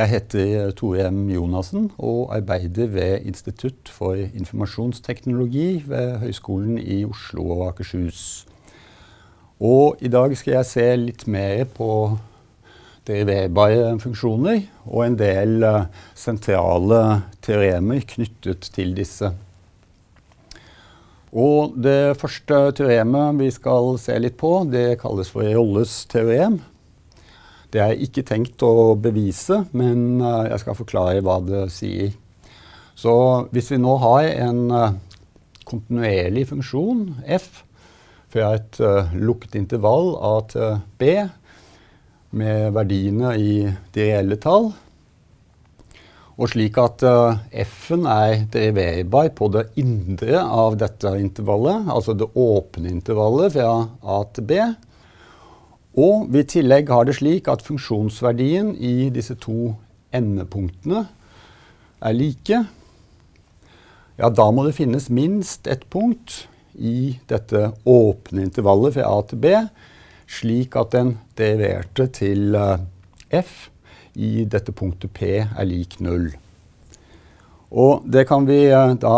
Jeg heter Tore M. Jonassen og arbeider ved Institutt for informasjonsteknologi ved Høgskolen i Oslo og Akershus. Og i dag skal jeg se litt mer på deriverbare funksjoner og en del uh, sentrale teoremer knyttet til disse. Og det første teoremet vi skal se litt på, det kalles for Rolles teorem. Det er ikke tenkt å bevise, men uh, jeg skal forklare hva det sier. Så hvis vi nå har en uh, kontinuerlig funksjon, f, fra et lukket intervall a til b, med verdiene i de reelle tall. Og slik at uh, f-en er deriverbar på det indre av dette intervallet, altså det åpne intervallet fra a til b. Og vi i tillegg har det slik at funksjonsverdien i disse to endepunktene er like. Ja, da må det finnes minst ett punkt i dette åpne intervallet fra a til b slik at den deriverte til uh, f i dette punktet P er lik null. Og det kan vi uh, da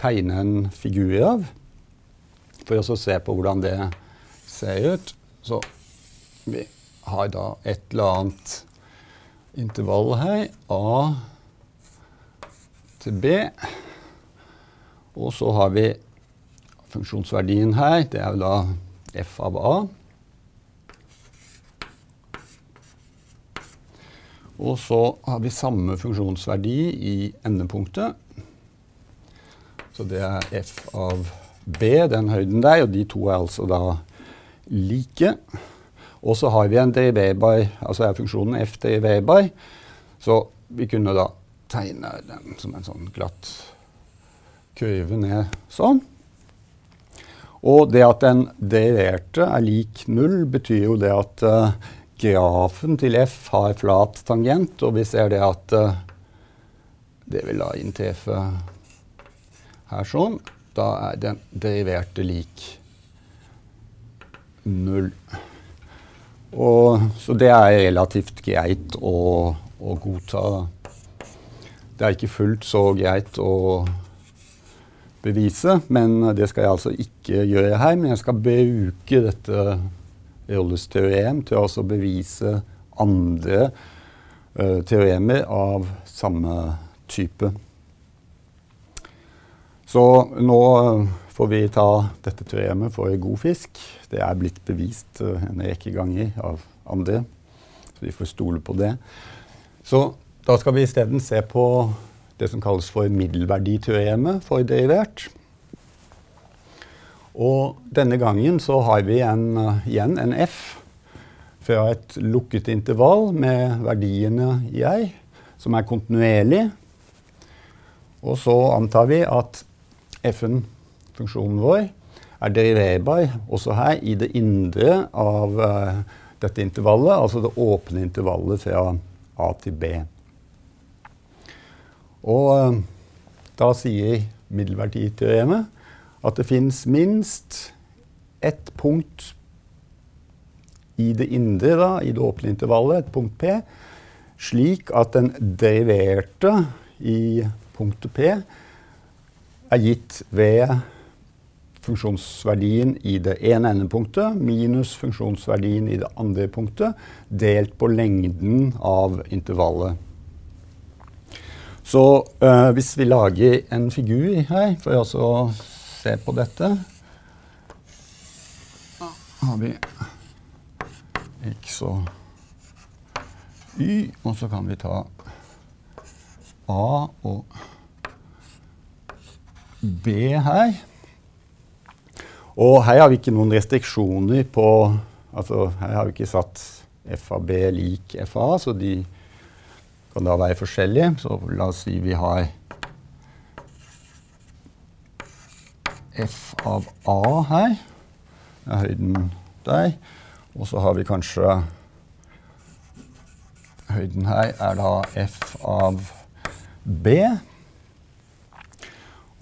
tegne en figur av for å se på hvordan det ser ut. Så vi har da et eller annet intervall her, A til B. Og så har vi funksjonsverdien her, det er jo da f av A. Og så har vi samme funksjonsverdi i endepunktet. Så det er f av b, den høyden der, og de to er altså da like. Og så har vi en deriverbar, altså er funksjonen f deriverbar. Så vi kunne da tegne den som en sånn glatt kurve ned sånn. Og det at den deriverte er lik null, betyr jo det at uh, grafen til f har flat tangent, og vi ser det at uh, det vil da inntreffe her sånn. Da er den deriverte lik null. Og, så det er relativt greit å, å godta. Det er ikke fullt så greit å bevise, men det skal jeg altså ikke gjøre her. Men jeg skal bruke dette Rolles teorem til å bevise andre uh, teoremer av samme type. Så nå får vi ta dette teoremet for god fisk. Det er blitt bevist uh, en rekke ganger av andre, så vi får stole på det. Så da skal vi isteden se på det som kalles for middelverditeoremet for derivert. Og denne gangen så har vi en, uh, igjen en f fra et lukket intervall med verdiene i ei, som er kontinuerlig. Og så antar vi at f-en, funksjonen vår, er deriverbar også her i det indre av uh, dette intervallet, altså det åpne intervallet fra a til b. Og uh, da sier middelverditeoremet at det fins minst ett punkt i det indre, da, i det åpne intervallet, et punkt P, slik at den deriverte i punktet P er gitt ved funksjonsverdien i det ene endepunktet minus funksjonsverdien i det andre punktet, delt på lengden av intervallet. Så øh, hvis vi lager en figur her for å se på dette. har vi x og y, og så kan vi ta a og b her. Og her har vi ikke noen restriksjoner på Altså her har vi ikke satt f av b lik f av a, så de kan da være forskjellige. Så la oss si vi har f av a her. Det er høyden der. Og så har vi kanskje Høyden her er da f av b.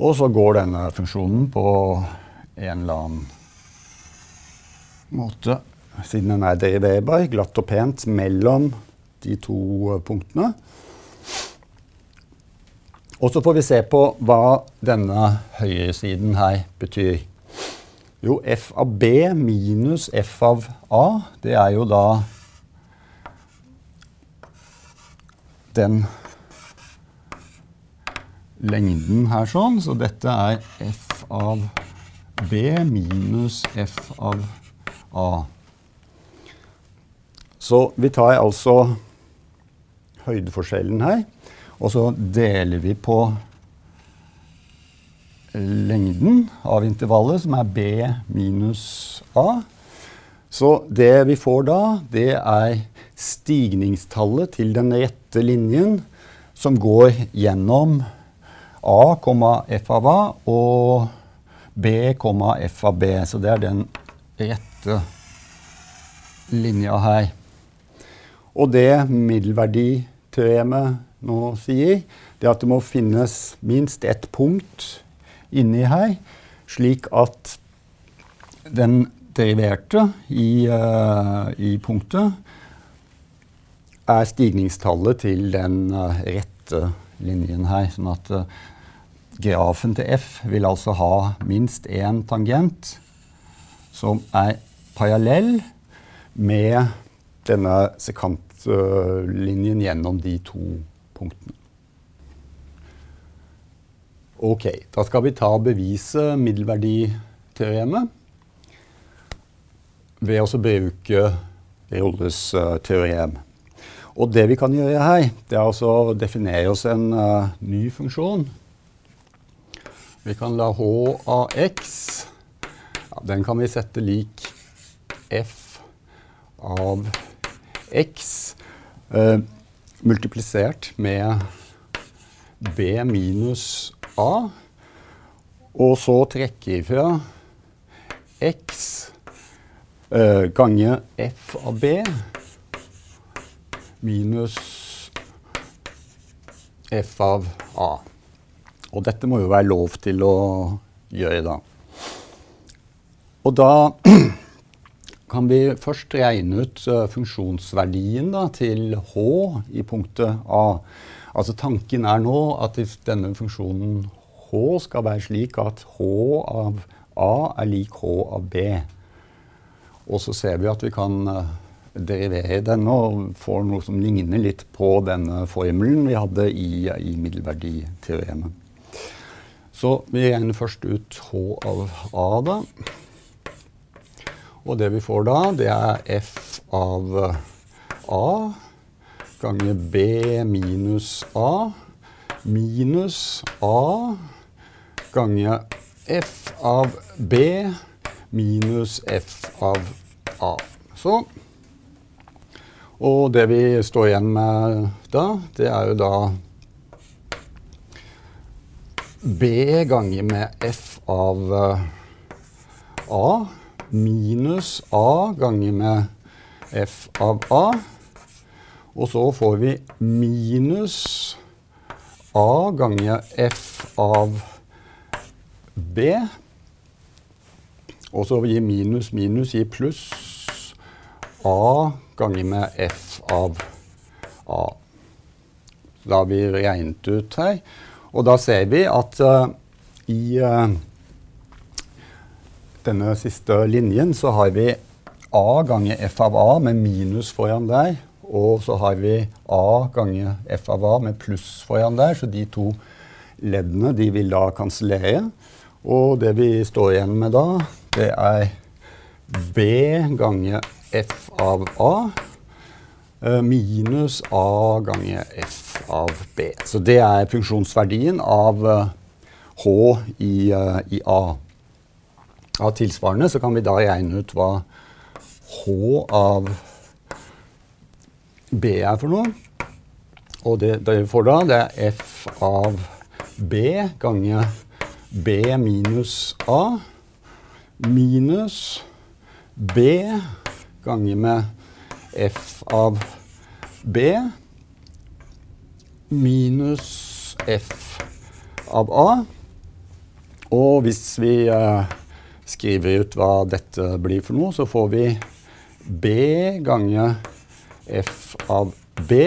Og så går denne funksjonen på en eller annen måte, siden den er deriverbar, glatt og pent mellom de to punktene. Og så får vi se på hva denne høyresiden her betyr. Jo, f av b minus f av a, det er jo da den lengden her sånn. Så dette er f av b minus f av a. Så vi tar altså høydeforskjellen her. Og så deler vi på lengden av intervallet, som er b minus a. Så det vi får da, det er stigningstallet til den rette linjen som går gjennom a, f av a og b, f av b. Så det er den rette linja her. Og det middelverditeoremet nå sier, det er at det må finnes minst ett punkt inni her, slik at den deriverte i, uh, i punktet er stigningstallet til den uh, rette linjen her. Sånn at uh, grafen til f vil altså ha minst én tangent som er parallell med denne sekantlinjen gjennom de to punktene. Ok, da skal vi ta bevise middelverditeoremet ved å bruke Rolles uh, teorem. Og det vi kan gjøre her, det er altså å definere oss en uh, ny funksjon. Vi kan la h av x ja, Den kan vi sette lik f av x. Uh, multiplisert med b minus a. Og så trekke ifra x uh, ganger f av b minus f av a. Og dette må jo være lov til å gjøre, da. Og da kan vi først regne ut uh, funksjonsverdien da, til h i punktet a. Altså Tanken er nå at denne funksjonen h skal være slik at h av a er lik h av b. Og så ser vi at vi kan uh, derivere denne og får noe som ligner litt på denne formelen vi hadde i, i middelverditeoremet. Så vi regner først ut h av a, da. Og det vi får da, det er f av a ganger b minus a minus a ganger f av b minus f av a. Så. Og det vi står igjen med da, det er jo da b ganger med f av a minus a ganger med f av a. Og så får vi minus a ganger f av b. Og så gir minus minus gir pluss a ganger med f av a. Da har vi regnet ut her. Og da ser vi at uh, i uh, denne siste linjen så har vi a ganger f av a med minus foran der. Og så har vi a ganger f av a med pluss foran der. Så de to leddene de vil da kansellere. Og det vi står igjen med da, det er b ganger f av a eh, minus a ganger f av b. Så det er funksjonsverdien av eh, h i, eh, i a av tilsvarende, så kan vi da regne ut hva H av B er for noe. Og det, vi får da, det er F av B ganger B minus A minus B ganger med F av B minus F av A. Og hvis vi eh, skriver ut hva dette blir for noe, så får vi B ganger F av B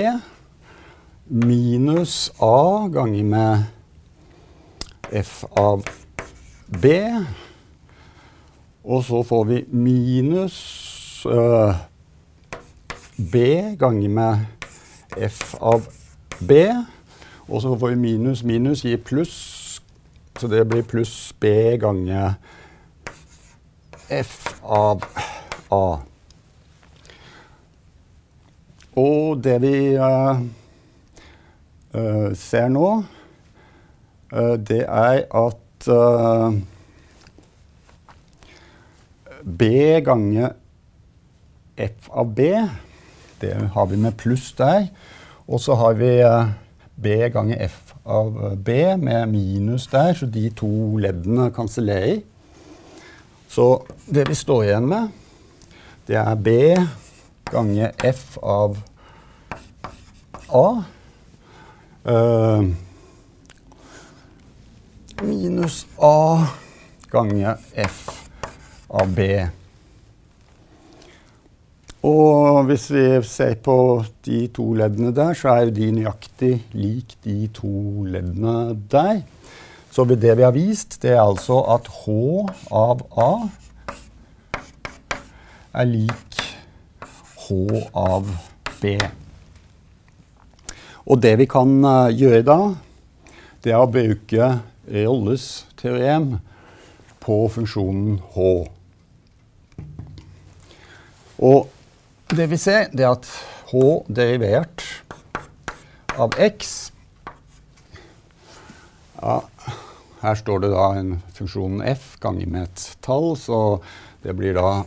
minus A ganger med f av B. Og så får vi minus B ganger med f av B. Og så får vi minus minus gir pluss, så det blir pluss B ganger f av A. Og det vi uh, uh, ser nå, uh, det er at B ganger f av B, det har vi med pluss der. Og så har vi B ganger f av B med minus der, så de to leddene kansellerer. Så det vi står igjen med, det er B ganger f av A. Uh, minus A ganger f av B. Og hvis vi ser på de to leddene der, så er de nøyaktig lik de to leddene der. Så det vi har vist, det er altså at H av A er lik H av B. Og det vi kan uh, gjøre da, det er å bruke Rolles teorem på funksjonen H. Og det vi ser, det er at H derivert av x ja, Her står det da en funksjon f ganger med et tall, så det blir da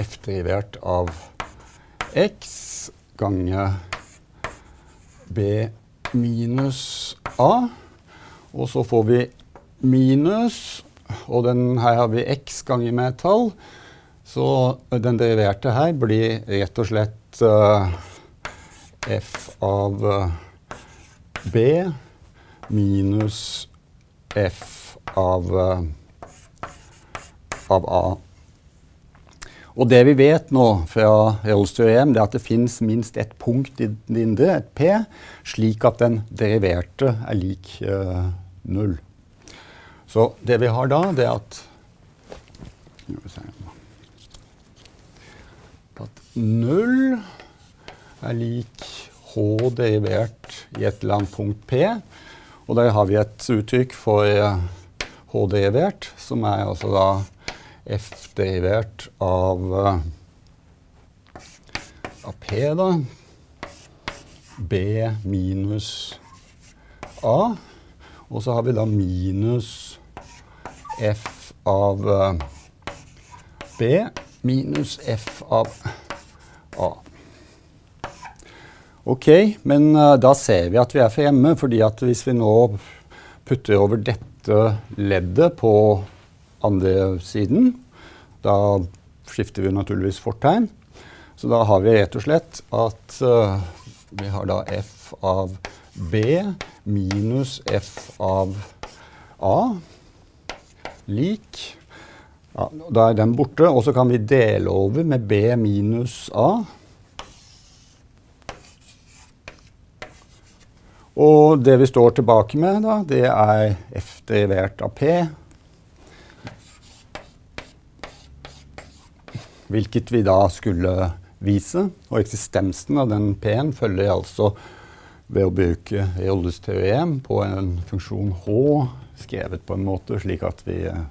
f derivert av x ganger b minus a. Og så får vi minus, og den, her har vi x ganger med et tall. Så den deriverte her blir rett og slett uh, f av uh, b minus f av, uh, av a. Og det vi vet nå fra Rolls teorem, er at det fins minst ett punkt i det indre, et P, slik at den deriverte er lik uh, null. Så det vi har da, det er at At null er lik H derivert i et eller annet punkt P. Og der har vi et uttrykk for uh, H derivert, som er altså da f derivert av, uh, av P, da. B minus A. Og så har vi da minus f av uh, B minus f av A. Ok, men uh, da ser vi at vi er for hjemme, fordi at hvis vi nå putter over dette leddet på andre siden. Da skifter vi naturligvis fortegn. Så da har vi rett og slett at uh, vi har da f av b minus f av a lik ja, Da er den borte, og så kan vi dele over med b minus a. Og det vi står tilbake med, da, det er f derivert av p hvilket vi da skulle vise. Og eksistensen av den P-en følger altså ved å bruke Rolles teorem på en funksjon H skrevet på en måte slik at vi eh,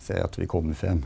ser at vi kommer frem.